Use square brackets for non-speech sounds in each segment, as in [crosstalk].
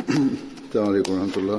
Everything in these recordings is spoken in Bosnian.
[coughs] अलैक् वरहमतुल्ला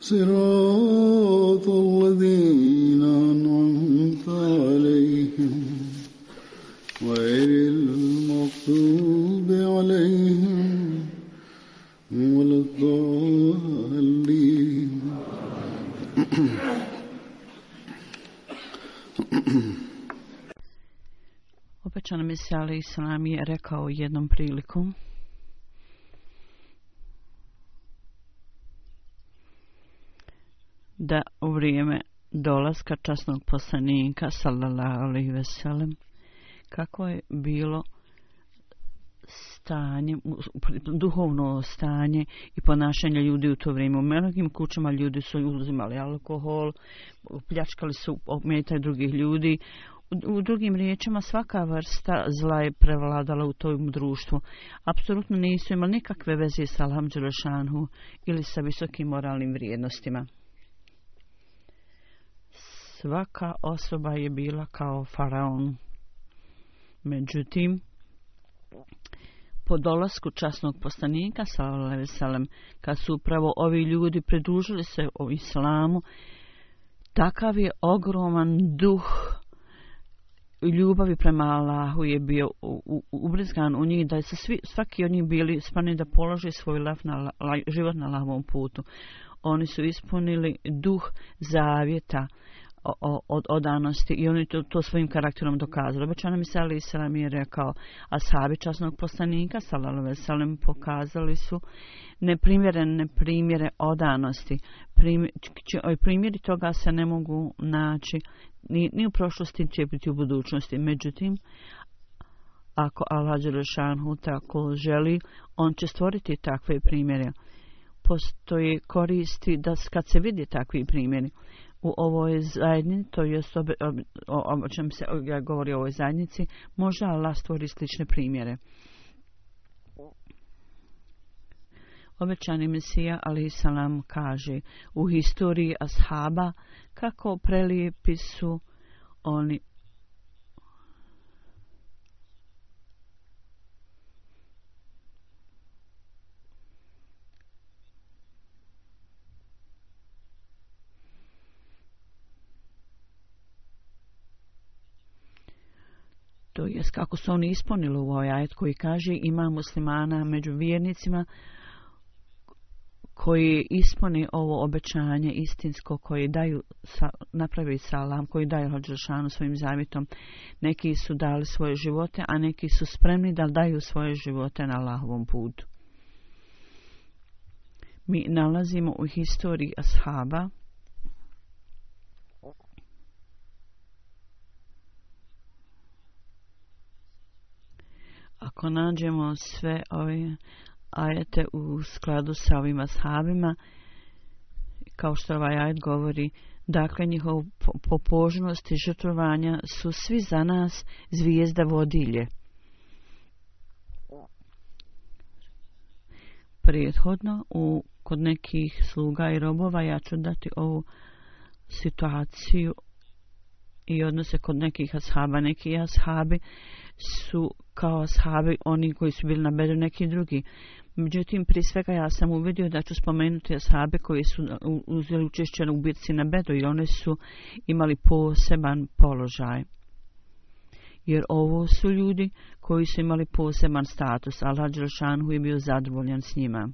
صراط الذين أنعمت عليهم غير المغضوب عليهم ولا الضالين. Opečan Mesija Ali Islam je rekao jednom prilikom vrijeme dolaska časnog poslanika sallallahu alejhi ve sellem kako je bilo stanje, duhovno stanje i ponašanje ljudi u to vrijeme. U mnogim kućama ljudi su uzimali alkohol, pljačkali su ometaj drugih ljudi. U, u drugim riječima svaka vrsta zla je prevladala u tom društvu. Apsolutno nisu imali nikakve veze sa Allahom ili sa visokim moralnim vrijednostima. Svaka osoba je bila kao faraon. Međutim, po dolasku časnog postanika sallallahu kad su upravo ovi ljudi pridružili se o islamu takav je ogroman duh ljubavi prema Allahu je bio ubrizgan u njih da su svi svaki od njih bili spremni da polože svoj lav na la, život na lavom putu oni su ispunili duh zavjeta od odanosti i oni to, to svojim karakterom dokazali. Obećano mi se Ali Isalam je rekao, a sahabi časnog poslanika, salalove salam, pokazali su neprimjerene primjere odanosti. Primjer, primjeri toga se ne mogu naći ni, ni u prošlosti, će biti u budućnosti. Međutim, ako Allah Đelešanhu tako želi, on će stvoriti takve primjere. Postoji koristi da kad se vidi takvi primjeri, u ovoj zajednici, to je o, o, o čem se ja govori o ovoj zajednici, može Allah stvori slične primjere. Obećani Mesija, ali salam, kaže u historiji ashaba kako prelijepi su oni to jest kako su oni ispunili u ovaj ajet koji kaže ima muslimana među vjernicima koji ispuni ovo obećanje istinsko koji daju sa, napravi salam, koji daju Hođeršanu svojim zavjetom. Neki su dali svoje živote, a neki su spremni da daju svoje živote na Allahovom putu. Mi nalazimo u historiji ashaba ako nađemo sve ove ajete u skladu sa ovim ashabima, kao što ovaj ajet govori, dakle njihov popožnost i žrtvovanja su svi za nas zvijezda vodilje. prethodno u kod nekih sluga i robova ja ću dati ovu situaciju i odnose kod nekih ashaba neki ashabi su kao ashabi oni koji su bili na bedu neki drugi međutim prije svega ja sam uvidio da ću spomenuti ashabe koji su uzeli učešće u bitci na bedu i one su imali poseban položaj jer ovo su ljudi koji su imali poseban status, Allah Đelšanhu je bio zadovoljan s njima.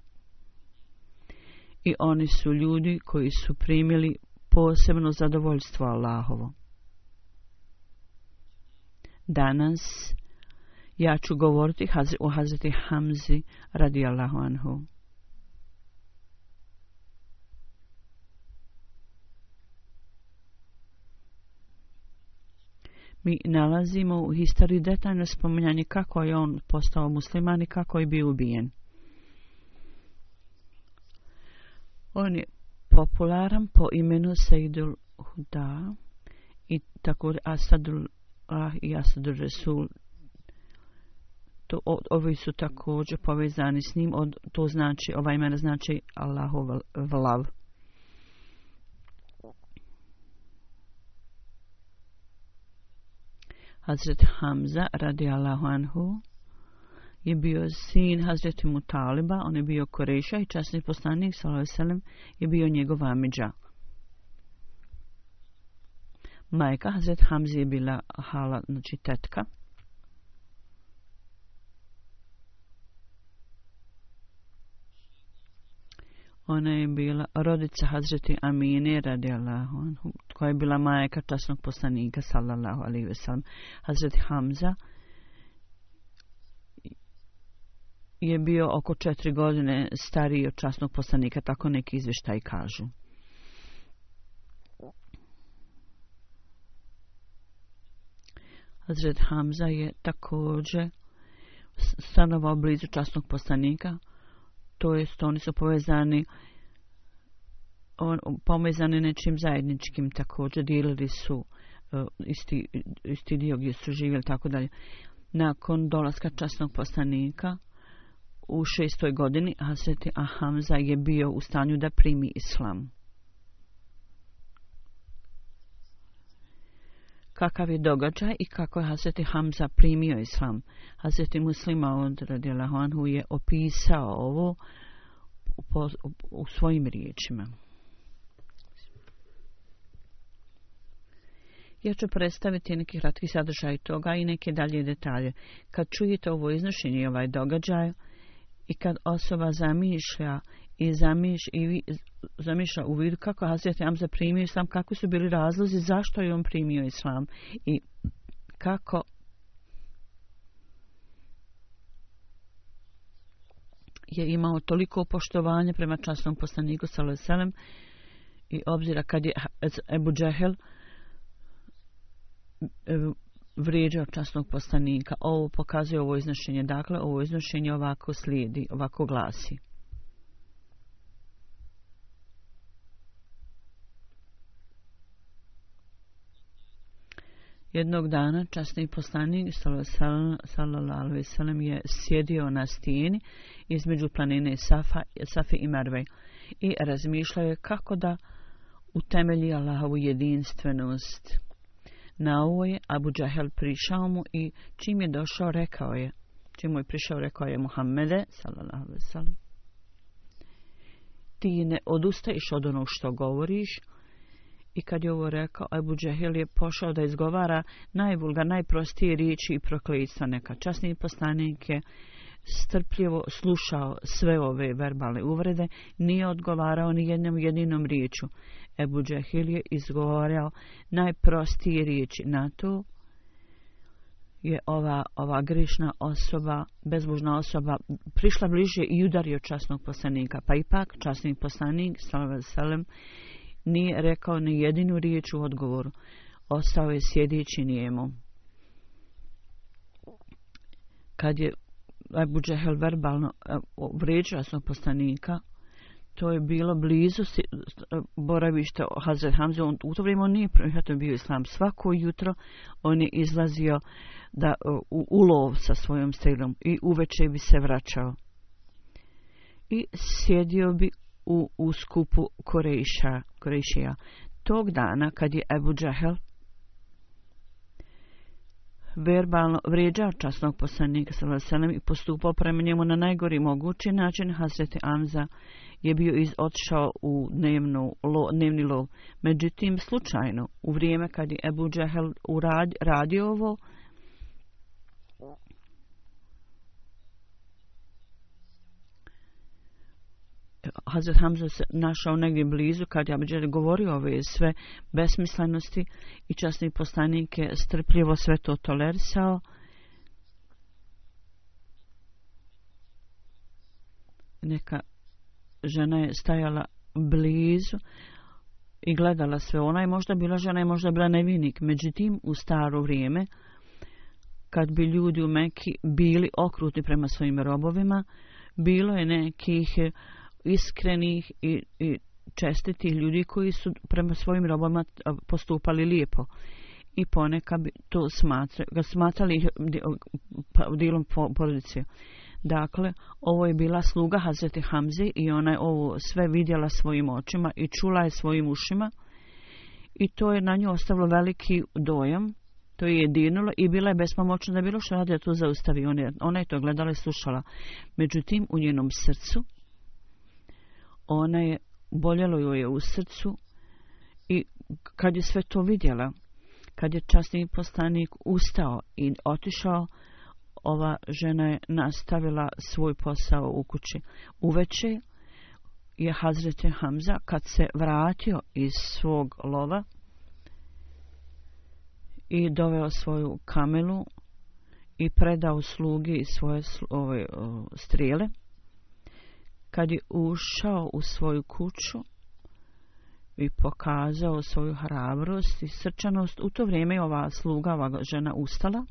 I oni su ljudi koji su primili posebno zadovoljstvo Allahovo. Danas ja ću govoriti o Hazreti Hamzi radi Allahu anhu. mi nalazimo u historiji detaljno spominjanje kako je on postao musliman i kako je bio ubijen. On je popularan po imenu Sejdul Huda i tako Asadul Allah i Asadul Resul. To, o, ovi su također povezani s njim. Od, to znači, ova imena znači Allahov vlav. Hazret Hamza radi Allahu anhu je bio sin Hazreti Mutaliba, on je bio Koreša i časni poslanik sallam je bio njegov amidža. Majka Hazret Hamzi je bila hala, znači tetka. Ona je bila rodica Hazreti Amine radijallahu anhu, koja je bila majka časnog poslanika sallallahu alaihi ve sellem. Hazreti Hamza je bio oko četiri godine stariji od časnog poslanika, tako neki izveštaj kažu. Hazret Hamza je također stanovao blizu časnog poslanika, to jest oni su povezani on, pomezani nečim zajedničkim također dijelili su uh, isti, isti dio gdje su živjeli tako dalje. Nakon dolaska časnog poslanika u šestoj godini Hazreti Ahamza je bio u stanju da primi islam. Kakav je događaj i kako je Hazreti Hamza primio islam. Hazreti Muslima od Radijalahu Anhu je opisao ovo u, u svojim riječima. Ja ću predstaviti neki kratki sadržaj toga i neke dalje detalje. Kad čujete ovo iznošenje i ovaj događaj i kad osoba zamišlja i, zamiš, i zamišlja u vidu kako Hazret Hamza primio islam, kako su bili razlozi, zašto je on primio islam i kako je imao toliko poštovanja prema časnom poslaniku Saloselem i obzira kad je Ebu Džehel e, vrijeđao časnog poslanika. Ovo pokazuje ovo iznošenje. Dakle, ovo iznošenje ovako slijedi, ovako glasi. Jednog dana časni poslanik sallallahu alejhi ve sellem je sjedio na stijeni između planine Safa, Safi i Marve i razmišljao je kako da utemelji Allahovu jedinstvenost. Na ovo je Abu Džahel prišao mu i čim je došao rekao je, čim mu je prišao rekao je Muhammede sallallahu alejhi ve sellem ti ne odustaješ od onog što govoriš, I kad je ovo rekao, Ebu Džehil je pošao da izgovara najvulga, najprostije riječi i proklistva neka. Časni poslanik je strpljivo slušao sve ove verbalne uvrede, nije odgovarao ni jednom jedinom riječu. Ebu Džehil je izgovarao najprostije riječi na to je ova, ova grišna osoba, bezbožna osoba, prišla bliže i udario časnog poslanika. Pa ipak, časni poslanik, sallallahu sallam, nije rekao ni jedinu riječ u odgovoru. Ostao je sjedići nijemo. Kad je Abu Džehel verbalno e, svog poslanika, to je bilo blizu boravišta Hazret Hamze. On, u to vrijeme on nije prihvatio bio islam. Svako jutro on je izlazio da, e, u ulov sa svojom strelom i uveče bi se vraćao i sjedio bi u, uskupu skupu Korejša, Korejšija. Tog dana kad je Ebu Džehel verbalno vrijeđao časnog poslanika sa Veselem i postupao prema njemu na najgori mogući način, Hazreti Amza je bio iz, otišao u dnevnu, lo, dnevni lov. Međutim, slučajno, u vrijeme kad je Ebu Džehel urad, radio ovo, Hazret Hamza se našao negdje blizu kad je Abidžer govorio ove sve besmislenosti i časni poslanik je strpljivo sve to tolerisao. Neka žena je stajala blizu i gledala sve. Ona je možda bila žena i možda bila nevinik. Međutim, u staro vrijeme, kad bi ljudi u Meki bili okruti prema svojim robovima, bilo je nekih iskrenih i, i čestitih ljudi koji su prema svojim robama postupali lijepo i ponekad bi to smatra, ga smatrali pa, dilom porodice. Dakle, ovo je bila sluga Hazreti Hamze i ona je ovo sve vidjela svojim očima i čula je svojim ušima i to je na nju ostavilo veliki dojam. To je jedinulo i bila je bespomoćna da bilo što radi da to zaustavi. Ona je, ona je to gledala i slušala. Međutim, u njenom srcu ona je boljelo joj je u srcu i kad je sve to vidjela, kad je časni postanik ustao i otišao, ova žena je nastavila svoj posao u kući. Uveče je Hazrete Hamza kad se vratio iz svog lova i doveo svoju kamelu i predao slugi svoje ove, ovaj, strijele, kad je ušao u svoju kuću i pokazao svoju hrabrost i srčanost, u to vrijeme je ova sluga, ova žena ustala.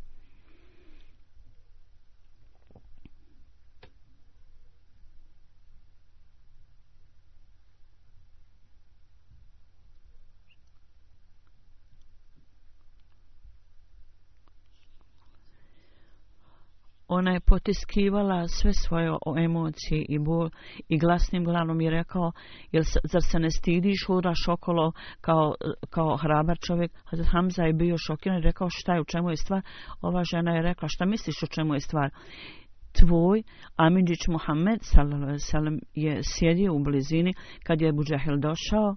Ona je potiskivala sve svoje emocije i bol i glasnim glanom je rekao, jel, zar se ne stidiš, hodaš okolo kao, kao hrabar čovjek? Hazret Hamza je bio šokiran i rekao šta je, u čemu je stvar? Ova žena je rekla, šta misliš u čemu je stvar? Tvoj Amidžić Muhammed sallam, je sjedio u blizini kad je Buđahil došao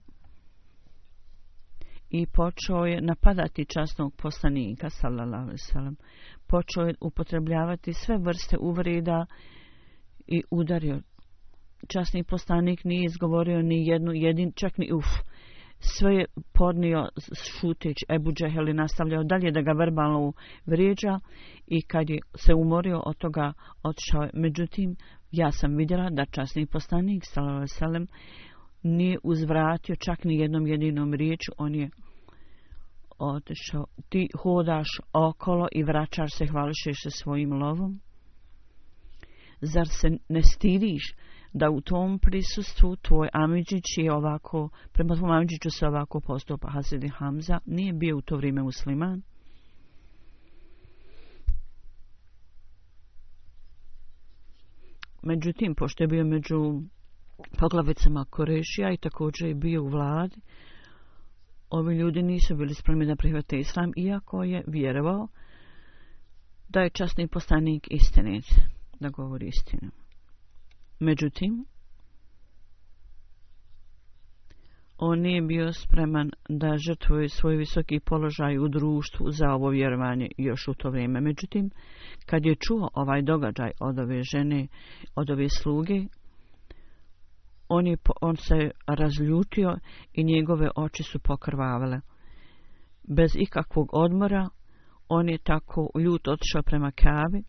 i počeo je napadati časnog poslanika sallallahu alejhi počeo je upotrebljavati sve vrste uvreda i udario. Časni poslanik nije izgovorio ni jednu jedin, čak ni uf. Sve je podnio šutić Ebu Džehel i nastavljao dalje da ga verbalno vrijeđa i kad je se umorio od toga odšao. Međutim, ja sam vidjela da časni poslanik, sallallahu alejhi nije uzvratio čak ni jednom jedinom riječu, on je otišao, ti hodaš okolo i vraćaš se, hvališeš se svojim lovom? Zar se ne stidiš da u tom prisustvu tvoj Amidžić je ovako, prema tvom Amidžiću se ovako postupa Hasidi Hamza, nije bio u to vrijeme musliman? Međutim, pošto je bio među poglavicama Korešija i također je bio u vladi, ovi ljudi nisu bili spremni da prihvate islam, iako je vjerovao da je časni postanik istinic, da govori istinu. Međutim, on nije bio spreman da žrtvuje svoj visoki položaj u društvu za ovo vjerovanje još u to vrijeme. Međutim, kad je čuo ovaj događaj od ove žene, od ove sluge, on, je, on se razljutio i njegove oči su pokrvavale. Bez ikakvog odmora, on je tako ljut otišao prema Kabi.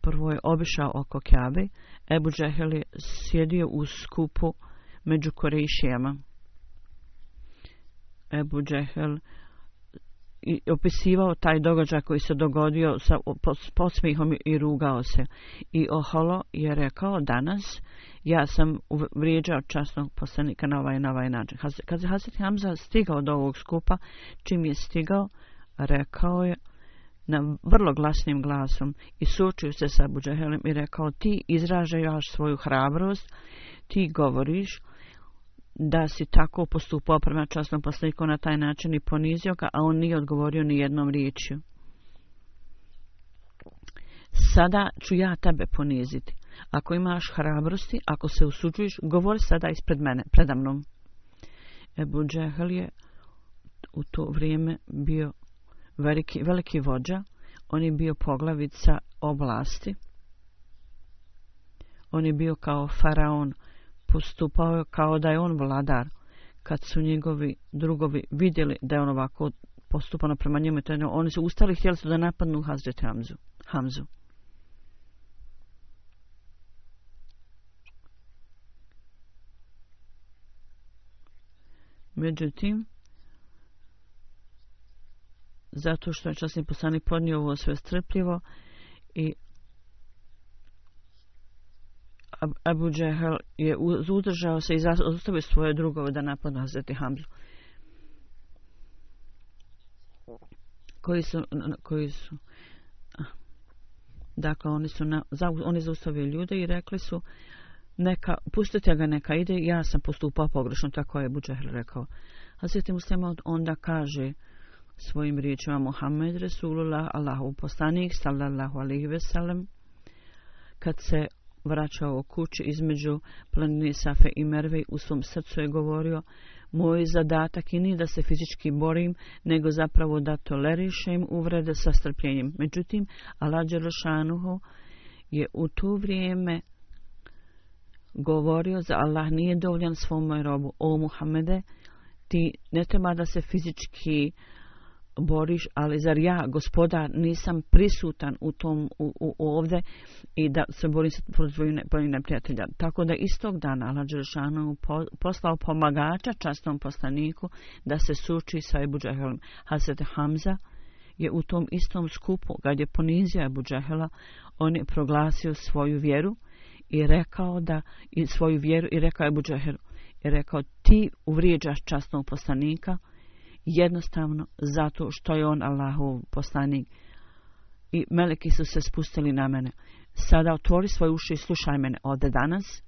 Prvo je obišao oko Kabe. Ebu Džehel je sjedio u skupu među Korejšijama. Ebu Džehel i opisivao taj događaj koji se dogodio sa posmihom i rugao se. I Oholo je rekao danas ja sam vrijeđao časnog poslanika na ovaj, na ovaj način. Kad je Hazret Hamza stigao do ovog skupa, čim je stigao, rekao je na vrlo glasnim glasom i suočio se sa Buđahelem i rekao ti izražajaš svoju hrabrost, ti govoriš da si tako postupao prema časnom poslaniku na taj način i ponizio ga, a on nije odgovorio ni jednom riječju. Sada ću ja tebe poniziti. Ako imaš hrabrosti, ako se usuđuješ, govori sada ispred mene, predamnom. Ebu Džehel je u to vrijeme bio veliki, veliki vođa. On je bio poglavica oblasti. On je bio kao faraon, postupao kao da je on vladar. Kad su njegovi drugovi vidjeli da je on ovako postupano prema njemu, ono, oni su ustali i htjeli su da napadnu Hazret Hamzu. Hamzu. Međutim, zato što je časni poslanik podnio ovo sve strpljivo i Abu Džehel je uzdržao se i zastavio svoje drugove da napadnu Hazreti Hamzu. Koji su, koji su, dakle, oni su, na, za, oni zaustavili ljude i rekli su, neka, pustite ga neka ide, ja sam postupao pogrešno, tako je Abu Džehel rekao. Hazreti Muslima onda kaže, svojim riječima Muhammed Resulullah, Allahu poslanik, sallallahu alejhi ve sellem, kad se vraćao u kući između planine Safe i Merve, u svom srcu je govorio, moj zadatak je ni da se fizički borim, nego zapravo da tolerišem uvrede sa strpljenjem. Međutim, Allah Đerošanuhu je u to vrijeme govorio za Allah nije dovoljan svom robu. O Muhammede, ti ne treba da se fizički uh, boriš, ali zar ja, gospoda, nisam prisutan u tom u, u, ovde i da se borim sa protiv neprijatelja. Tako da istog dana Allah Đeršanu poslao pomagača častnom poslaniku da se suči sa Ebu Džehelom. Hazret Hamza je u tom istom skupu, kad je ponizio Ebu Džehela, on je proglasio svoju vjeru i rekao da, i svoju vjeru i rekao Ebu Džehelu, i rekao ti uvrijeđaš častnog poslanika, jednostavno zato što je on Allahov poslanik. I meleki su se spustili na mene. Sada otvori svoje uši i slušaj mene. Od danas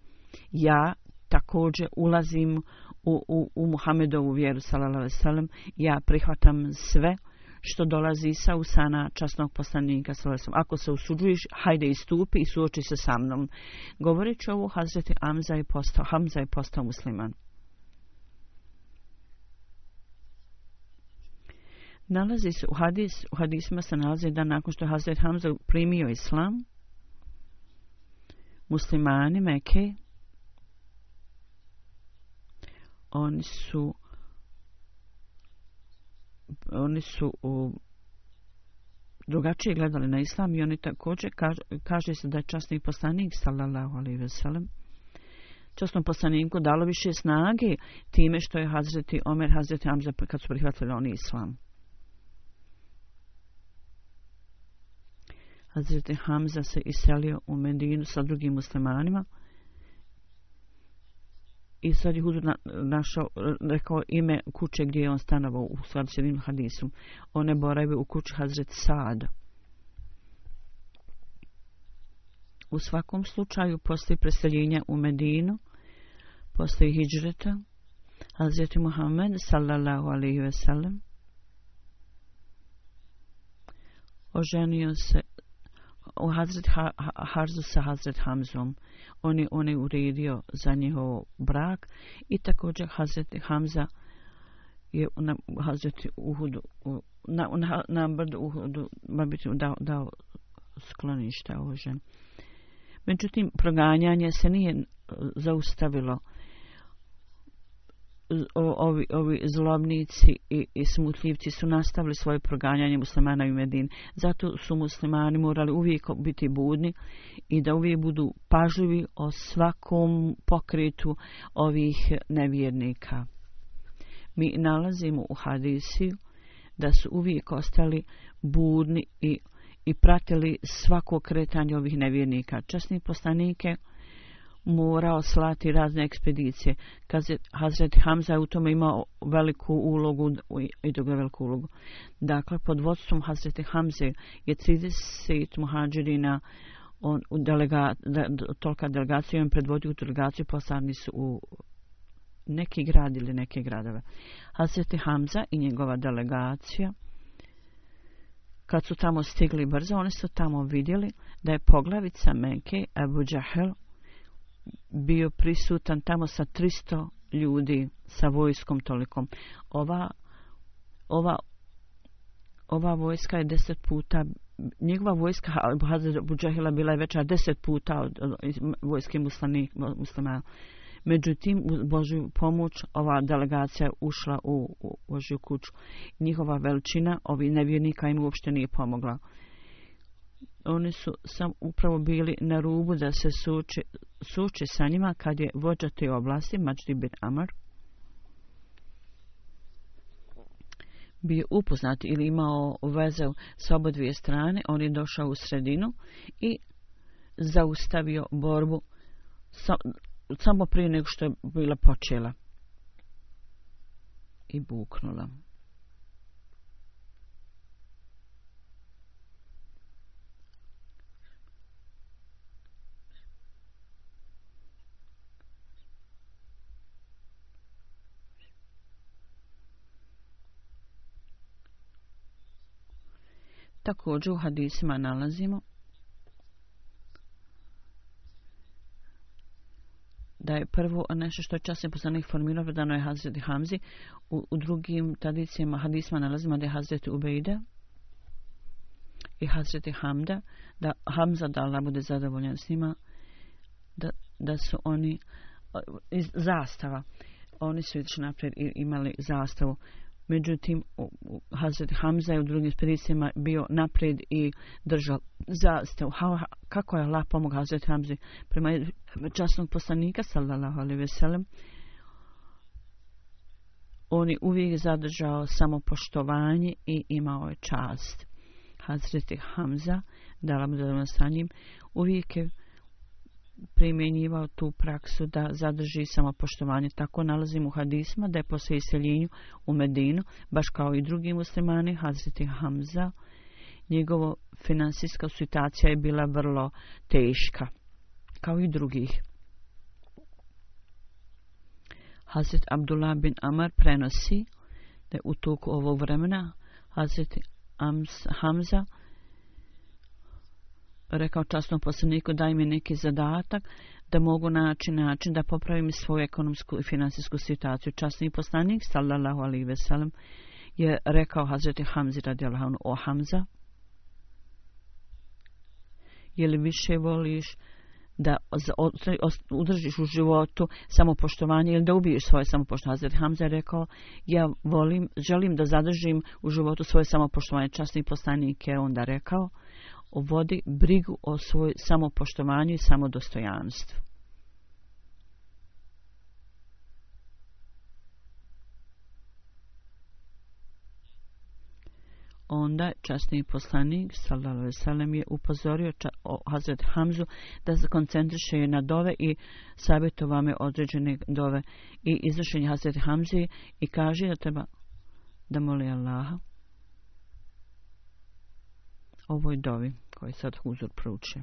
ja također ulazim u, u, u Muhammedovu vjeru, salalala salam. Ja prihvatam sve što dolazi sa usana časnog poslanika, salalala Ako se usuđuješ, hajde istupi i suoči se sa mnom. Govoreći ovo, Hazreti Amza je postao, Hamza je postao musliman. Nalazi se u, hadis, u hadisima se nalazi da nakon što Hazret Hamza primio islam, muslimani Meke, oni su oni su u drugačije gledali na islam i oni također kaže, kaže se da je časni poslanik sallallahu alaihi ve sellem časnom poslaniku dalo više snage time što je Hazreti Omer, Hazreti Hamza kad su prihvatili oni islam. Hazreti Hamza se iselio u Medinu sa drugim muslimanima i sad je Huzur našao, rekao ime kuće gdje je on stanovao u skladu s jednim hadisom. One je u kući Hazret Sada. U svakom slučaju posle preseljenja u Medinu, posle hijđreta, Hazret Muhammed sallallahu alaihi ve sellem oženio se u Hazret ha, Harzu sa Hazret Hamzom. On je, on je uredio za njihov brak i također Hazret Hamza je na Hazret Uhudu, na, na, na brdu Uhudu, babiti dao, dao sklonište ovo žen. Međutim, proganjanje se nije e, zaustavilo ovi, ovi zlobnici i, i smutljivci su nastavili svoje proganjanje muslimana u Medin. Zato su muslimani morali uvijek biti budni i da uvijek budu pažljivi o svakom pokretu ovih nevjernika. Mi nalazimo u hadisiju da su uvijek ostali budni i, i pratili svako kretanje ovih nevjernika. Časni poslanike morao slati razne ekspedicije. Hazret Hamza je u tome imao veliku ulogu i dobro veliku ulogu. Dakle, pod vodstvom Hazreti Hamze je 30 muhađirina on u delega, de, tolika delegacija on predvodio u delegaciju poslani su u neki grad ili neke gradove. Hazreti Hamza i njegova delegacija kad su tamo stigli brzo, oni su tamo vidjeli da je poglavica Menke, Abu Džahel bio prisutan tamo sa 300 ljudi sa vojskom tolikom. Ova, ova, ova vojska je deset puta, njegova vojska Hazar Budžahila bila je veća deset puta od, od, od vojske muslimana. Međutim, u Božju pomoć ova delegacija ušla u, u Božju kuću. Njihova veličina, ovi nevjernika im uopšte nije pomogla. Oni su sam upravo bili na rubu da se suče, suče sa njima kad je vođa te oblasti, Mađdi bin Amar, bio upoznat ili imao veze s obo dvije strane, on je došao u sredinu i zaustavio borbu sa, samo prije nego što je bila počela i buknula. Također u hadisima nalazimo da je prvo nešto što je časni poslanik formirao predano je Hazreti Hamzi. U, u drugim tradicijama hadisma nalazimo da je Hazreti Ubejde i Hazreti Hamda, da Hamza da Allah bude zadovoljan s njima, da, da su oni iz zastava. Oni su išli naprijed i imali zastavu. Međutim, Hazret Hamza je u drugim spedicijama bio napred i držao zastavu. Kako je Allah pomog Hazret Hamzi prema časnog poslanika, sallallahu alaihi veselem, on je uvijek zadržao samopoštovanje i imao je čast. Hazreti Hamza, dala mu da sa njim, uvijek je primjenjivao tu praksu da zadrži samopoštovanje. Tako nalazimo u hadisma da je posle iseljenju u Medinu, baš kao i drugi muslimani, Hazreti Hamza, njegovo finansijska situacija je bila vrlo teška, kao i drugih. Hazret Abdullah bin Amar prenosi da je u toku ovog vremena Hazret Hamza rekao časnom poslaniku daj mi neki zadatak da mogu naći način da popravim svoju ekonomsku i finansijsku situaciju. Časni poslanik, sallallahu alaihi ve sellem, je rekao Hazreti Hamzi radijallahu o Hamza, je li više voliš da udržiš u životu samopoštovanje ili da ubiješ svoje samopoštovanje. Hazreti Hamza je rekao, ja volim, želim da zadržim u životu svoje samopoštovanje. Časni poslanik je onda rekao, vodi brigu o svoj samopoštovanju i samodostojanstvu. Onda časni poslanik sallallahu alejhi ve sellem je upozorio ča, o Hazret Hamzu da se koncentriše na dove i savjetovao me određene dove i izvršenje Hazret Hamzi i kaže da treba da moli Allaha ovoj dovi koji sad huzur prouče.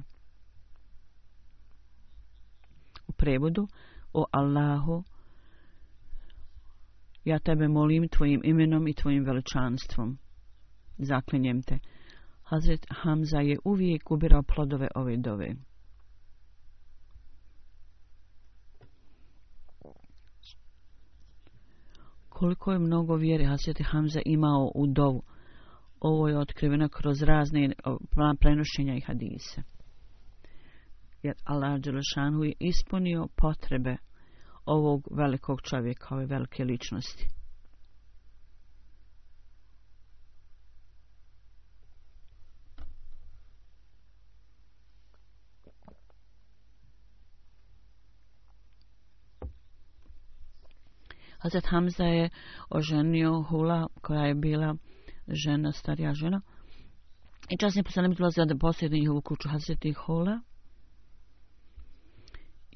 U prevodu o Allahu ja tebe molim tvojim imenom i tvojim veličanstvom. Zaklinjem te. Hazret Hamza je uvijek ubirao plodove ove dove. Koliko je mnogo vjere Hazret Hamza imao u dovu ovo je otkriveno kroz razne prenošenja i hadise. Jer Allah Đelešanu je ispunio potrebe ovog velikog čovjeka, ove velike ličnosti. Hazret Hamza je oženio Hula koja je bila žena, starija žena. I časni poslanik dolazi da posjedi njihovu kuću Hazreti Hola.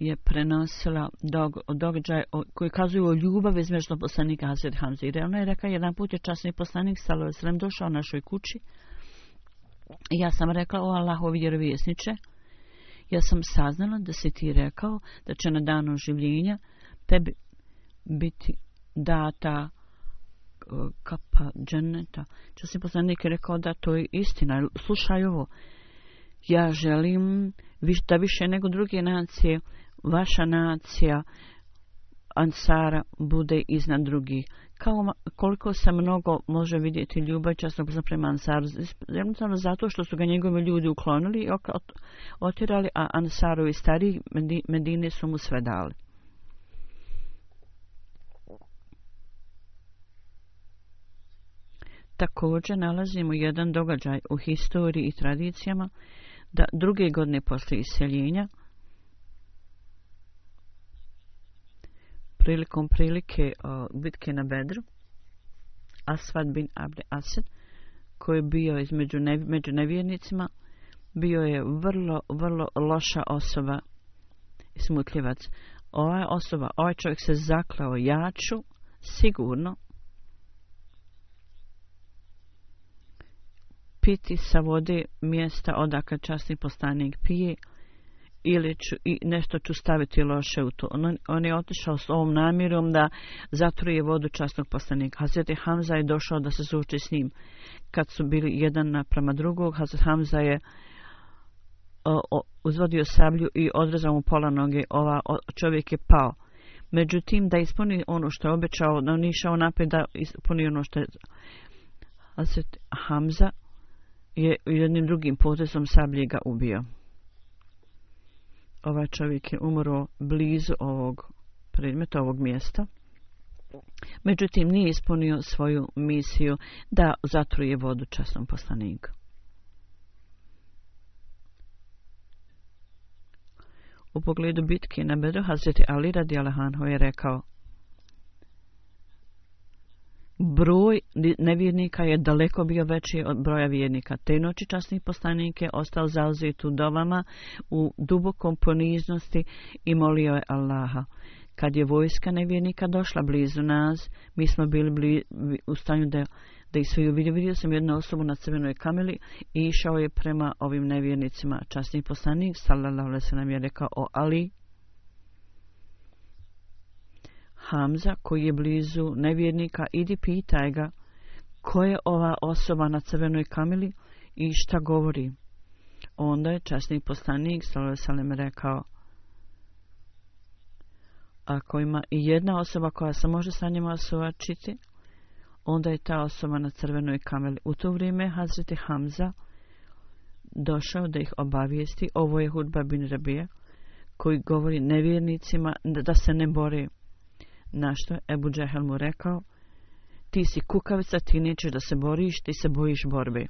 je prenosila dog, događaj o, koji kazuju o ljubavi između poslanika Hazret Hamzire. I ona je rekla, jedan put je časni poslanik Salove Srem došao u našoj kući. I ja sam rekla, o Allahovi vjerovjesniče, ja sam saznala da si ti rekao da će na danu življenja tebi biti data kapa dženeta. Časni poslanik je rekao da to je istina. Slušaj ovo, ja želim da više nego druge nacije vaša nacija Ansara bude iznad drugih. Kao koliko se mnogo može vidjeti ljubav časnog za prema Ansaru. Jednostavno zato što su ga njegovi ljudi uklonili i otirali, a Ansarovi stari Medine su mu sve dali. Također nalazimo jedan događaj u historiji i tradicijama da druge godine posle iseljenja prilikom prilike o, bitke na Bedru, Asvad bin Abde Asad, koji je bio između ne, među nevjernicima, bio je vrlo, vrlo loša osoba i smutljivac. Ova osoba, ovaj čovjek se zaklao jaču, sigurno, piti sa vode mjesta odakle časni postanik pije, ili ću, i nešto ću staviti loše u to. On, on je otišao s ovom namjerom da zatruje vodu časnog poslanika. Hazret Hamza je došao da se suči s njim. Kad su bili jedan naprama drugog, Hazret Hamza je o, o, uzvodio sablju i odrezao mu pola noge. Ova o, čovjek je pao. Međutim, da ispuni ono što je obećao, da on išao napred da ispuni ono što je Hazret Hamza je jednim drugim potezom sablje ga ubio ovaj čovjek je umro blizu ovog predmeta, ovog mjesta. Međutim, nije ispunio svoju misiju da zatruje vodu časnom poslaniku. U pogledu bitke na Bedru, Hazreti Ali radi Alahanho je rekao broj nevjernika je daleko bio veći od broja vjernika. Te noći časni poslanik je ostao zauzet u dovama u dubokom poniznosti i molio je Allaha. Kad je vojska nevjernika došla blizu nas, mi smo bili bli, u stanju da, da ih sve uvidio. Vidio sam jednu osobu na crvenoj kameli i išao je prema ovim nevjernicima. Časni poslanik, sallallahu alaihi sallam, je rekao o Ali, Hamza koji je blizu nevjernika, idi pitaj ga ko je ova osoba na crvenoj kamili i šta govori. Onda je časni poslanik Salosalem rekao ako ima i jedna osoba koja se može sa njima suočiti, onda je ta osoba na crvenoj kameli. U to vrijeme Hazreti Hamza došao da ih obavijesti. Ovo je hudba bin Rabije, koji govori nevjernicima da se ne bore Na što je Ebu Džehel mu rekao, ti si kukavica, ti nećeš da se boriš, ti se bojiš borbe.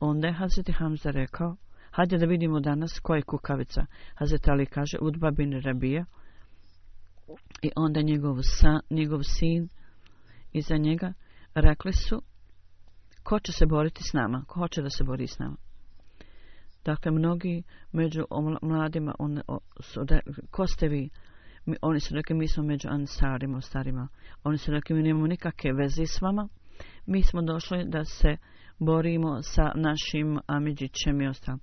Onda je Hazreti Hamza rekao, hajde da vidimo danas ko je kukavica. Hazreti Ali kaže, Udba bin Rabija. I onda njegov, sa, njegov sin iza njega rekli su, ko će se boriti s nama, ko hoće da se bori s nama. Dakle, mnogi među mladima, on, o, su, da, ko ste vi, mi, oni su rekli, mi smo među ansarima, starima. Oni su rekli, mi nemamo nikakve veze s vama. Mi smo došli da se borimo sa našim Amidžićem i ostalim.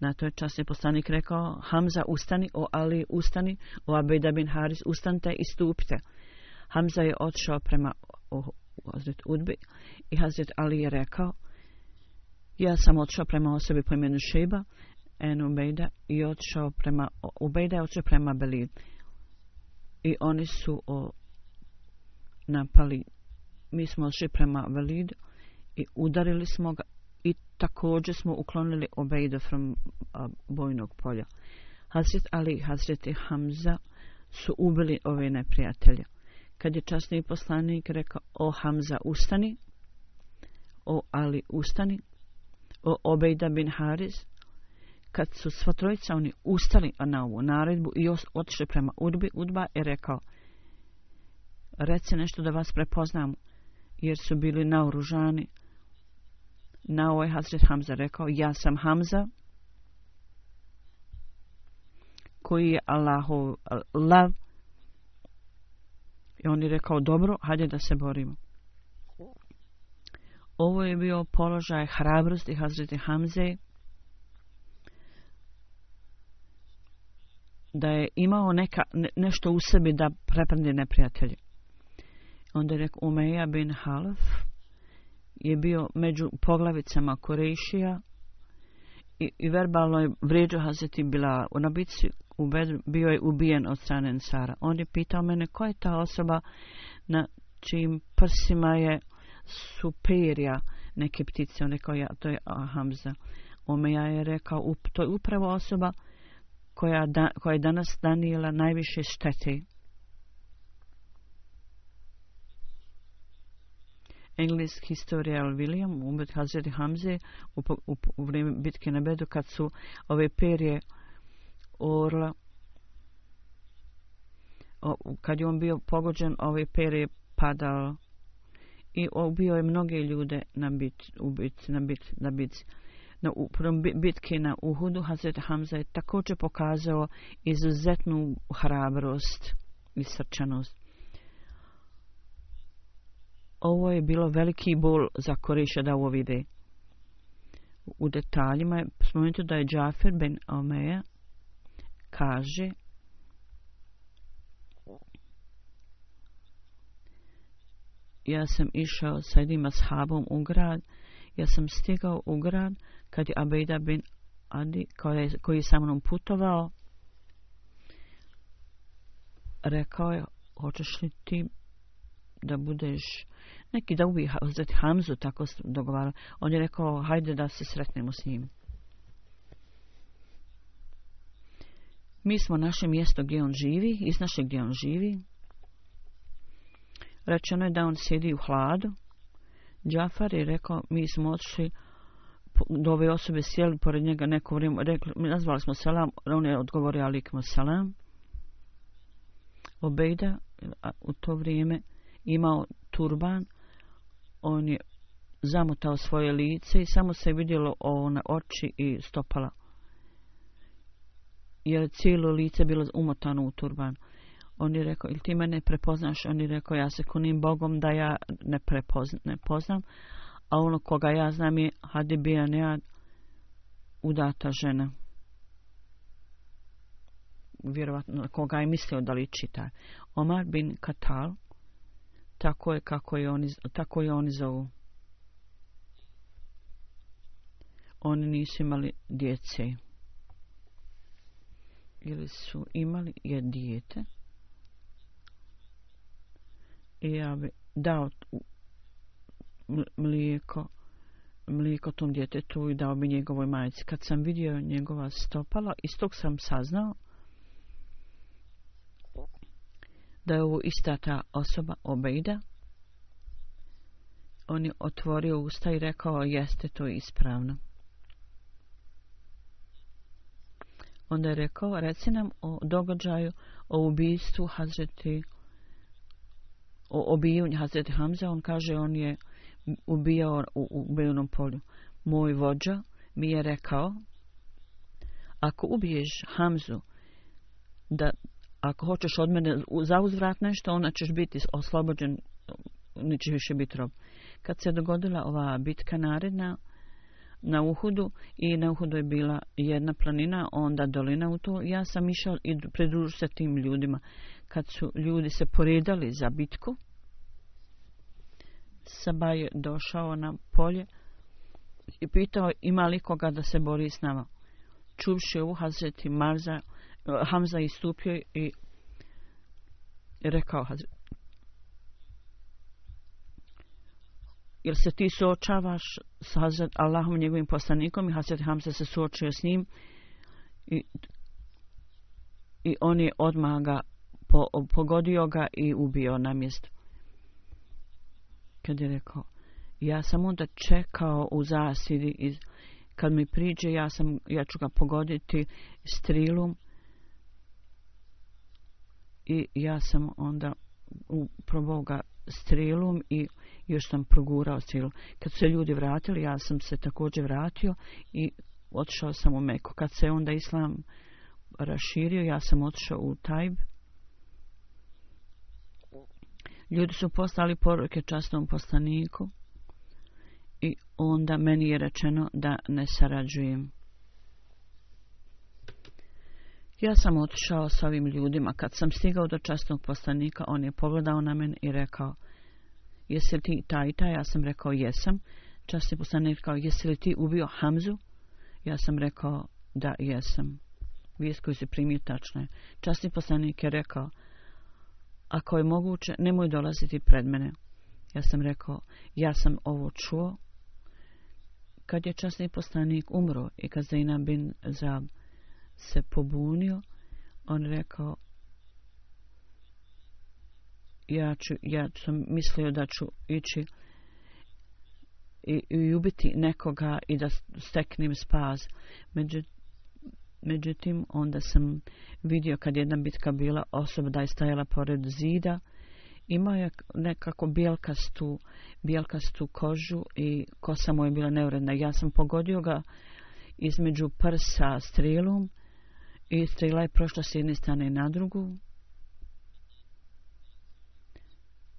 Na to je časni poslanik rekao, Hamza, ustani, o Ali, ustani, o Abeda bin Haris, ustanite i stupite. Hamza je odšao prema Hazret Udbi i Hazret Ali je rekao, ja sam odšao prema osobi po imenu Šeba, en Ubejda, i odšao prema, Ubejda je odšao prema Belid i oni su o, napali. Mi smo odšli prema Validu i udarili smo ga i također smo uklonili Obejda from a, bojnog polja. Hazret Ali i Hazret Hamza su ubili ove neprijatelje. Kad je časni poslanik rekao o Hamza ustani. O Ali ustani. O Obejda bin Haris kad su sva trojica oni ustali na ovu naredbu i otišli prema Udbi, Udba je rekao reci nešto da vas prepoznam jer su bili naoružani na ovoj Hazret Hamza rekao ja sam Hamza koji je Allahov lav. I on je rekao, dobro, hajde da se borimo. Ovo je bio položaj hrabrosti Hazreti Hamze, da je imao neka, ne, nešto u sebi da prepredi neprijatelje. Onda je rekao, Umeja bin Halaf je bio među poglavicama Korejšija i, i verbalno je vrijeđo Hazreti bila u nabici, u Bedru, bio je ubijen od strane Ensara. On je pitao mene, ko je ta osoba na čijim prsima je superija neke ptice. On rekao, ja, to je Hamza. Omeja je rekao, up, to je upravo osoba koja, da, koja je danas danijela najviše štete. Engleski historijal William, umet Hazreti Hamze, u, u, u vrijeme bitke na Bedu, kad su ove perje orla, o, kad je on bio pogođen, ove perje padalo i ubio je mnoge ljude na bit, u bit, na bit, na bit. Na uprom bitke na Uhudu Hazret Hamza je također pokazao izuzetnu hrabrost i srčanost. Ovo je bilo veliki bol za Koriša da ovo vide. U detaljima je spomenuto da je Džafer ben Omeja kaže ja sam išao sa jednim ashabom u grad, ja sam stigao u grad kad je Abejda bin Adi, koji je, koji je sa mnom putovao, rekao je, hoćeš li ti da budeš neki da ubije Hazret Hamzu, tako dogovarao. On je rekao, hajde da se sretnemo s njim. Mi smo naše mjesto gdje on živi, iz naše gdje on živi, Rečeno je da on sjedi u hladu. Džafar je rekao, mi smo odšli do ove osobe sjeli pored njega neko vrijeme, rekli, nazvali smo selam, on je odgovorio alikmo selam. Obejda u to vrijeme imao turban, on je zamotao svoje lice i samo se vidjelo ona oči i stopala. Jer cijelo lice bilo umotano u turban. On je rekao, ili ti mene prepoznaš? On je rekao, ja se kunim Bogom da ja ne, prepoznam. ne poznam. A ono koga ja znam je Hadibija Nead, udata žena. Vjerovatno, koga je mislio da li čita. Omar bin Katal, tako je kako je oni, tako je oni zovu. Oni nisu imali djece. Ili su imali je dijete i ja bi dao mlijeko mlijeko tom djetetu i dao bi njegovoj majici. Kad sam vidio njegova stopala, iz tog sam saznao da je ovo ista ta osoba Obejda. On je otvorio usta i rekao, jeste to ispravno. Onda je rekao, reci nam o događaju, o ubijstvu Hazreti o obijanju Hazreti Hamza, on kaže on je ubijao u, u polju. Moj vođa mi je rekao, ako ubiješ Hamzu, da ako hoćeš od mene zauzvrat nešto, onda ćeš biti oslobođen, nećeš više biti rob. Kad se dogodila ova bitka naredna na Uhudu i na Uhudu je bila jedna planina, onda dolina u to, ja sam išao i pridružio se tim ljudima kad su ljudi se poredali za bitku, Saba je došao na polje i pitao ima li koga da se bori s nama. Čuvši ovu Hazreti Marza, Hamza istupio i rekao Hazreti, jer se ti suočavaš s Hazret Allahom njegovim poslanikom i Hazret Hamza se suočio s njim i, i on je odmah ga po, pogodio ga i ubio na mjestu. Kad je rekao, ja sam onda čekao u zasidi iz, kad mi priđe, ja, sam, ja ću ga pogoditi strilom i ja sam onda probao ga strilom i još sam progurao strilom. Kad se ljudi vratili, ja sam se također vratio i otišao sam u Meku. Kad se onda islam raširio, ja sam otišao u Tajb. Ljudi su postali poruke častnom poslaniku i onda meni je rečeno da ne sarađujem. Ja sam otišao s ovim ljudima. Kad sam stigao do častnog poslanika, on je pogledao na men i rekao, jesi li ti taj i taj? Ja sam rekao, jesam. Častni poslanik rekao, jesi li ti ubio Hamzu? Ja sam rekao, da, jesam. Vijest koju se primio tačno je. Častni poslanik je rekao, ako je moguće, nemoj dolaziti pred mene. Ja sam rekao, ja sam ovo čuo. Kad je časni poslanik umro i kad Zaina bin Zab se pobunio, on rekao, ja, ću, ja sam mislio da ću ići i, i ubiti nekoga i da steknem spas. Međutim, međutim, onda sam vidio kad jedna bitka bila osoba da je stajala pored zida, imao je nekako bijelkastu, bijelkastu kožu i kosa mu je bila neuredna. Ja sam pogodio ga između prsa strilom i strela je prošla s jedne strane na drugu.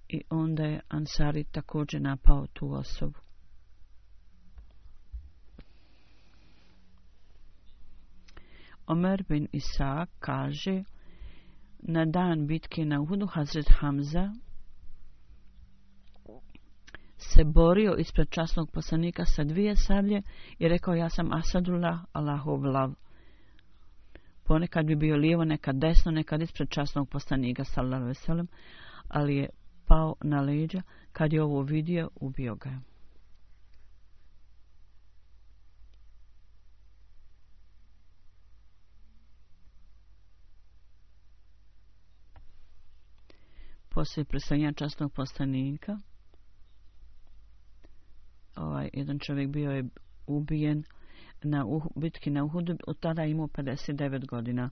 I onda je Ansari također napao tu osobu. Omer bin Isa kaže na dan bitke na Uhudu Hazret Hamza se borio ispred časnog poslanika sa dvije sablje i rekao ja sam Asadullah Allahov lav. Ponekad bi bio lijevo, nekad desno, nekad ispred časnog poslanika sallallahu veselem, ali je pao na leđa. Kad je ovo vidio, ubio ga je. Poslije predstavljanja častnog postanika, ovaj jedan čovjek bio je ubijen na uh, bitki na Uhudu od tada imao 59 godina.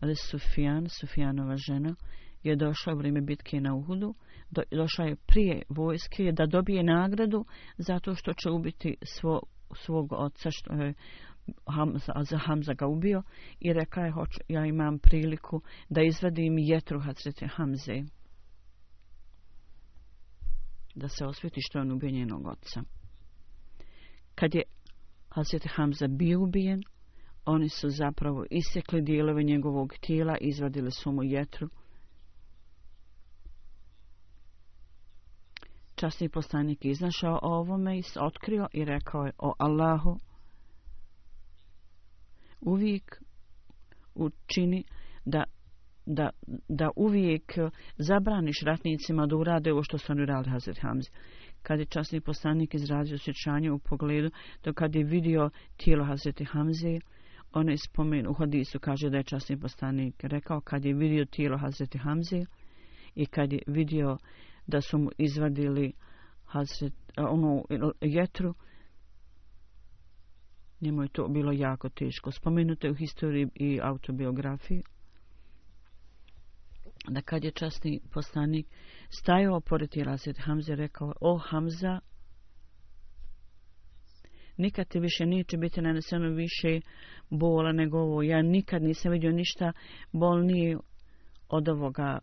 Ali Sufjan, Sufjanova žena je došla u vrijeme bitke na Uhudu. Do, došla je prije vojske da dobije nagradu zato što će ubiti svo, svog oca što je Hamza, za Hamza ga ubio i rekla je hoću, ja imam priliku da izvadim jetru Hacrete Hamze da se osveti što je on ubio njenog oca. Kad je Hazret Hamza bio ubijen, oni su zapravo isekli dijelove njegovog tijela, izvadili su mu jetru. Časni poslanik iznašao o ovome i otkrio i rekao je o Allahu uvijek učini da da, da uvijek eh, zabraniš ratnicima da urade ovo što su oni uradili Hazret Hamze. Kad je časni poslanik izrazio osjećanje u pogledu, to kad je vidio tijelo Hazreti Hamze, ono je spomen u hadisu, kaže da je časni poslanik rekao, kad je vidio tijelo Hazreti Hamze i kad je vidio da su mu izvadili Hazret, ono jetru, njemu je to bilo jako teško. Spomenuto je u historiji i autobiografiji, da kad je časni poslanik stajao pored tijela Hamze rekao, o Hamza, nikad ti više neće biti naneseno više bola nego ovo. Ja nikad nisam vidio ništa bolnije od ovoga.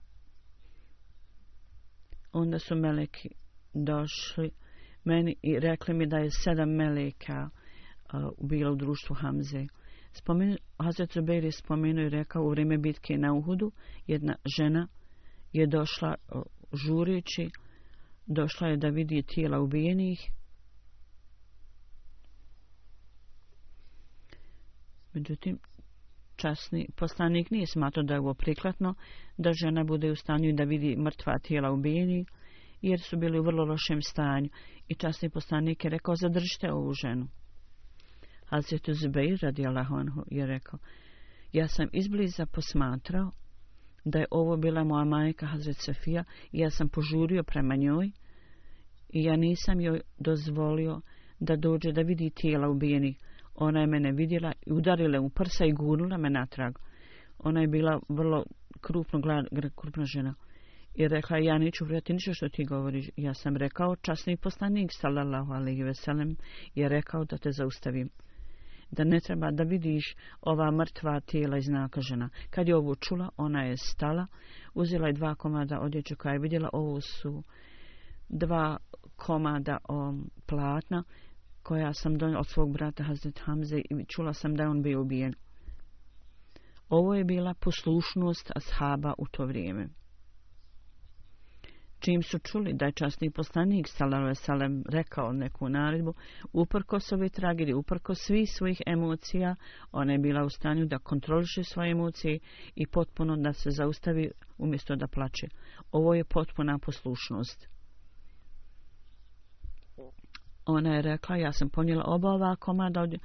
Onda su meleki došli meni i rekli mi da je sedam meleka uh, bilo u društvu Hamze. Spomen, Hazret Zubair je spomenuo i rekao u vrijeme bitke na Uhudu, jedna žena je došla žureći, došla je da vidi tijela ubijenih. Međutim, časni poslanik nije smatrao da je ovo prikladno, da žena bude u stanju da vidi mrtva tijela ubijenih, jer su bili u vrlo lošem stanju. I časni poslanik je rekao, zadržite ovu ženu. Hazretu Zubeir radi Allahonhu je rekao, ja sam izbliza posmatrao da je ovo bila moja majka Hazret Sofija i ja sam požurio prema njoj i ja nisam joj dozvolio da dođe da vidi tijela ubijenih. Ona je mene vidjela i udarila u prsa i gurnula me natrag. Ona je bila vrlo krupno, glad, krupna žena. I rekla, ja neću vrijati ništa što ti govoriš. Ja sam rekao, časni poslanik, sallallahu alaihi veselem, je rekao da te zaustavim da ne treba da vidiš ova mrtva tijela iznakažena. Kad je ovo čula, ona je stala, uzela je dva komada odjeće koja je vidjela, ovo su dva komada um, platna koja sam donijela od svog brata Hazret Hamze i čula sam da je on bio ubijen. Ovo je bila poslušnost ashaba u to vrijeme. Čim su čuli da je časni poslanik Salave Salem rekao neku naredbu, uprko ove tragedije, uprko svih svojih emocija, ona je bila u stanju da kontroliše svoje emocije i potpuno da se zaustavi umjesto da plače. Ovo je potpuna poslušnost. Ona je rekla, ja sam ponijela oba ova komada od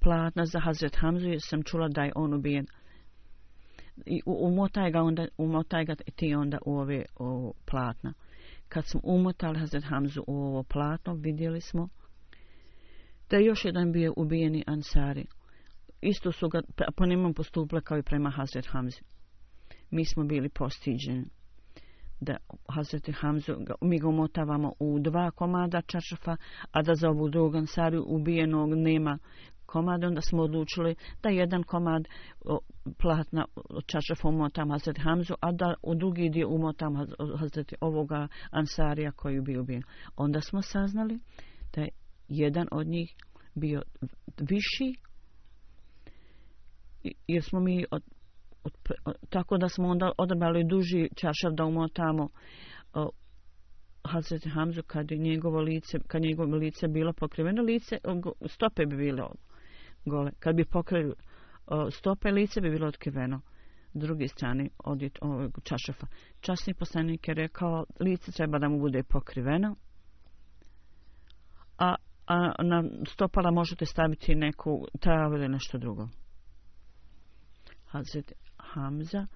platna za Hazret Hamzu i sam čula da je on ubijen. I umotaj ga, onda, umotaj ga ti onda u ove o, platna. Kad smo umotali Hazret Hamzu u ovo platno, vidjeli smo da je još jedan bio ubijeni Ansari. Isto su ga pa, pa po njemu postupili kao i prema Hazret Hamzi. Mi smo bili postiđeni da Hazreti Hamzu, mi ga umotavamo u dva komada čaršafa, a da za ovu drugu ansariju ubijenog nema komad, onda smo odlučili da jedan komad platna čaršafa umotam Hazreti Hamzu, a da u drugi dio umotam Hazreti ovoga ansarija koji bi ubijen. Onda smo saznali da je jedan od njih bio viši, jer smo mi od tako da smo onda odabrali duži čašav da umotamo o, Hazreti Hamzu kad je njegovo lice, kad njegovo lice bilo pokriveno, lice, stope bi bile gole. Kad bi pokrili stope, lice bi bilo otkriveno druge strane od ovog čašafa. Časni poslanik je rekao, lice treba da mu bude pokriveno, a, a na stopala možete staviti neku travu ili nešto drugo. Hazret Hamza,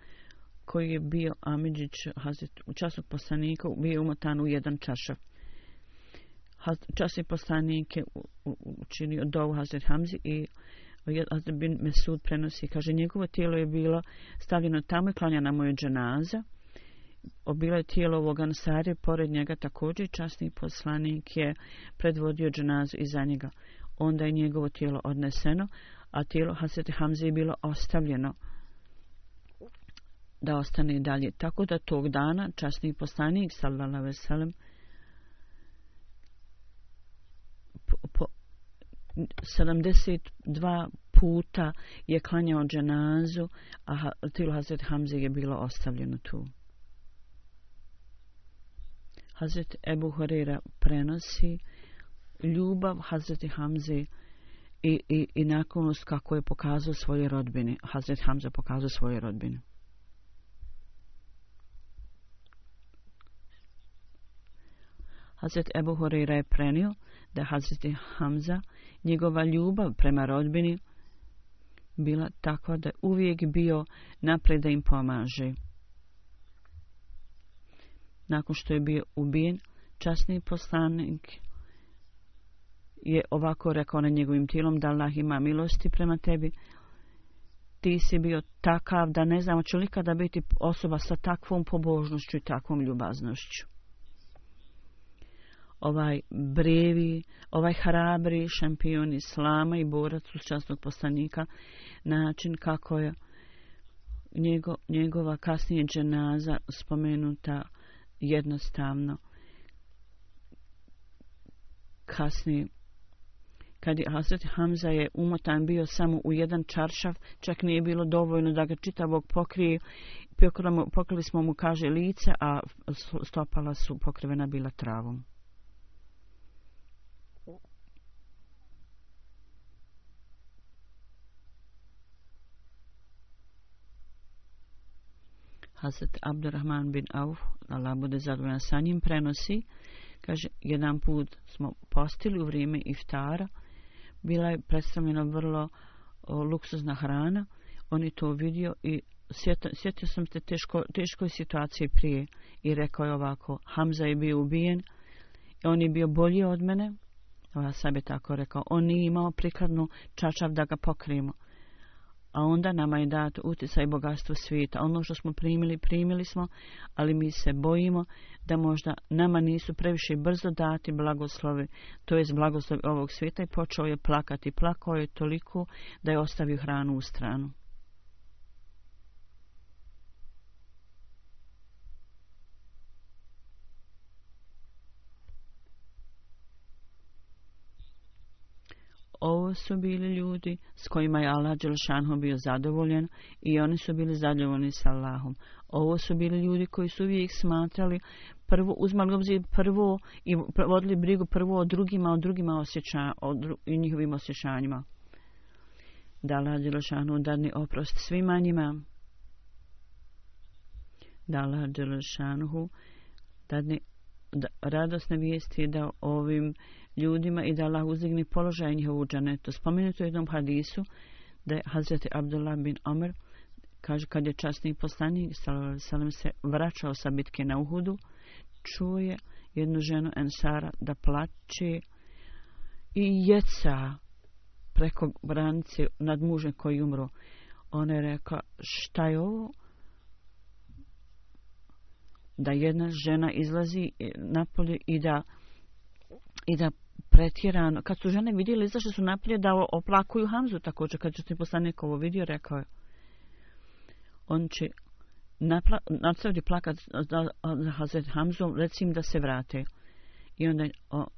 koji je bio Amidžić, Hazret, u poslanika, bio umotan u jedan čašaf. Časni poslanik je učinio dovu Hazret Hamzi i Hazret bin Mesud prenosi, kaže, njegovo tijelo je bilo stavljeno tamo i klanjana mu je dženaza. Obilo je tijelo ovog ansarije, pored njega također časni poslanik je predvodio dženazu iza njega. Onda je njegovo tijelo odneseno, a tijelo Hazret Hamzi je bilo ostavljeno da ostane dalje. Tako da tog dana časni poslanik sallallahu alejhi ve sellem po 72 puta je klanjao dženazu, a tilo Hazret Hamze je bilo ostavljeno tu. Hazret Ebu Horeira prenosi ljubav Hazreti Hamze i, i, i naklonost kako je pokazao svoje rodbine. Hazret Hamza pokazao svoje rodbine. Hazret Ebu Horeira je prenio da Hazret Hamza, njegova ljubav prema rodbini, bila takva da uvijek bio napred da im pomaže. Nakon što je bio ubijen, časni poslanik je ovako rekao na njegovim tijelom da Allah ima milosti prema tebi. Ti si bio takav da ne znamo će li kada biti osoba sa takvom pobožnošću i takvom ljubaznošću ovaj brevi, ovaj hrabri šampion islama i borac uz častnog poslanika, način kako je njego, njegova kasnije dženaza spomenuta jednostavno kasnije kad je Hazret Hamza je umotan bio samo u jedan čaršav, čak nije bilo dovoljno da ga čitavog pokrije. Pokrili smo mu, kaže, lice, a stopala su pokrivena bila travom. Hazret Abdurrahman bin Auf, Allah bude zadovoljan sa njim, prenosi, kaže, jedan put smo postili u vrijeme iftara, bila je predstavljena vrlo o, luksuzna hrana, on je to vidio i sjetio, sjetio sam te teško, teškoj situaciji prije i rekao je ovako, Hamza je bio ubijen, i on je bio bolji od mene, ja sam je tako rekao, on nije imao prikladnu čačav da ga pokrijemo a onda nama je dat utjecaj bogatstvo svijeta. Ono što smo primili, primili smo, ali mi se bojimo da možda nama nisu previše brzo dati blagoslovi, to je blagoslovi ovog svijeta i počeo je plakati. Plakao je toliko da je ostavio hranu u stranu. Ovo su bili ljudi s kojima je Allah Đelšanhu bio zadovoljen i oni su bili zadovoljni sa Allahom. Ovo su bili ljudi koji su uvijek smatrali prvo, uzmali obzir prvo i vodili brigu prvo o drugima, o drugima osjeća, o dru, i njihovim osjećanjima. Da Allah Đelšanhu dadni oprost svima njima. Da Allah Đelšanhu dadni da, radosne vijesti da ovim ljudima i da Allah uzdigne položaj njihovu džanetu. Spomenuto je jednom hadisu da je Hazreti Abdullah bin Omer kaže kad je časni poslanik salam se vraćao sa bitke na Uhudu čuje jednu ženu Ensara da plače i jeca preko branice nad mužem koji umro. Ona je rekla šta je ovo? Da jedna žena izlazi napolje i da i da pretjerano. Kad su žene vidjeli zašto su napolje da oplakuju Hamzu također, kad će poslanik ovo vidio, rekao je, on će nastaviti plakat za, za Hazret Hamzu, recim da se vrate. I onda je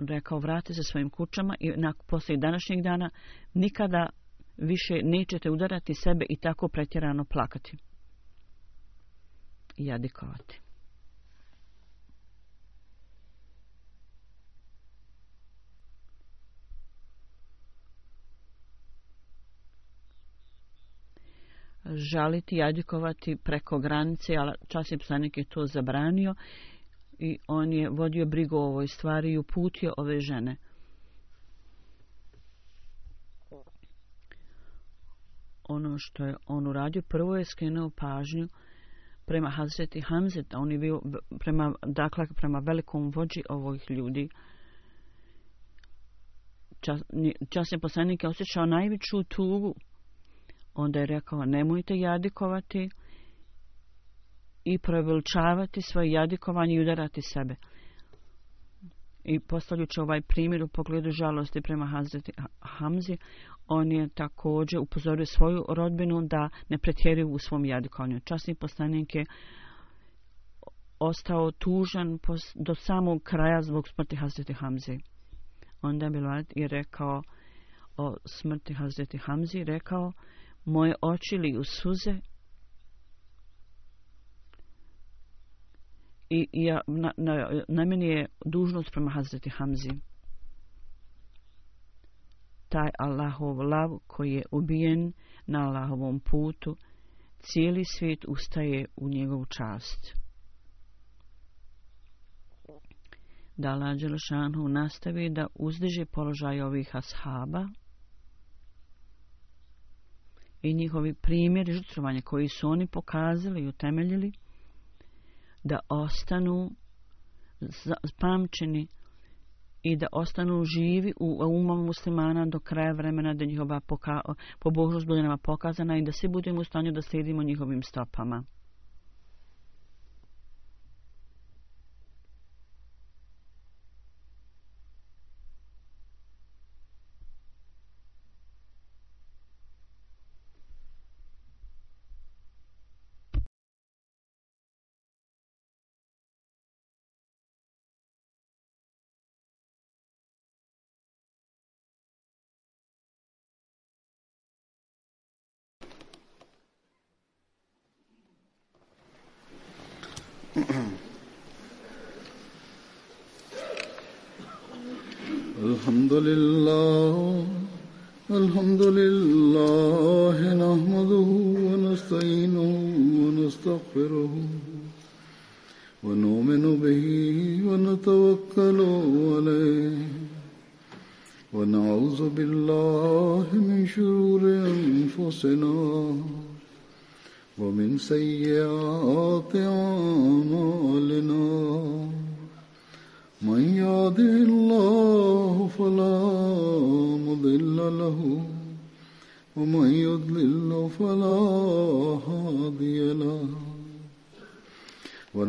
rekao, vrate se svojim kućama i na, poslije današnjeg dana nikada više nećete udarati sebe i tako pretjerano plakati. I jadikovati. Žaliti i preko granice, ali čas je poslanik je to zabranio i on je vodio brigu o ovoj stvari i uputio ove žene. Ono što je on uradio, prvo je skrenuo pažnju prema Hazreti Hamzeta, on je bio prema, dakle, prema velikom vođi ovih ljudi. Čas, časni poslanik je osjećao najveću tugu onda je rekao nemojte jadikovati i preveličavati svoje jadikovanje i udarati sebe. I postavljući ovaj primjer u pogledu žalosti prema Hazreti Hamzi, on je također upozorio svoju rodbinu da ne pretjeruju u svom jadikovanju. Časni poslanik je ostao tužan do samog kraja zbog smrti Hazreti Hamzi. Onda je Bilad je rekao o smrti Hazreti Hamzi, rekao moje oči liju u suze? I ja, na, na, na meni je dužnost prema Hazreti Hamzi. Taj Allahov lav koji je ubijen na Allahovom putu cijeli svijet ustaje u njegovu čast. Da Allah Đelšanhu nastavi da uzdiže položaj ovih ashaba i njihovi primjeri žrtvovanja koji su oni pokazali i utemeljili da ostanu pamćeni i da ostanu živi u umom muslimana do kraja vremena da njihova pobožnost bude nama pokazana i da svi budemo u stanju da slijedimo njihovim stopama. ونؤمن به ونتوكل عليه. ونعوذ بالله من شرور أنفسنا ومن سيئات أعمالنا. من يهده الله فلا مضل له ومن يضلل فلا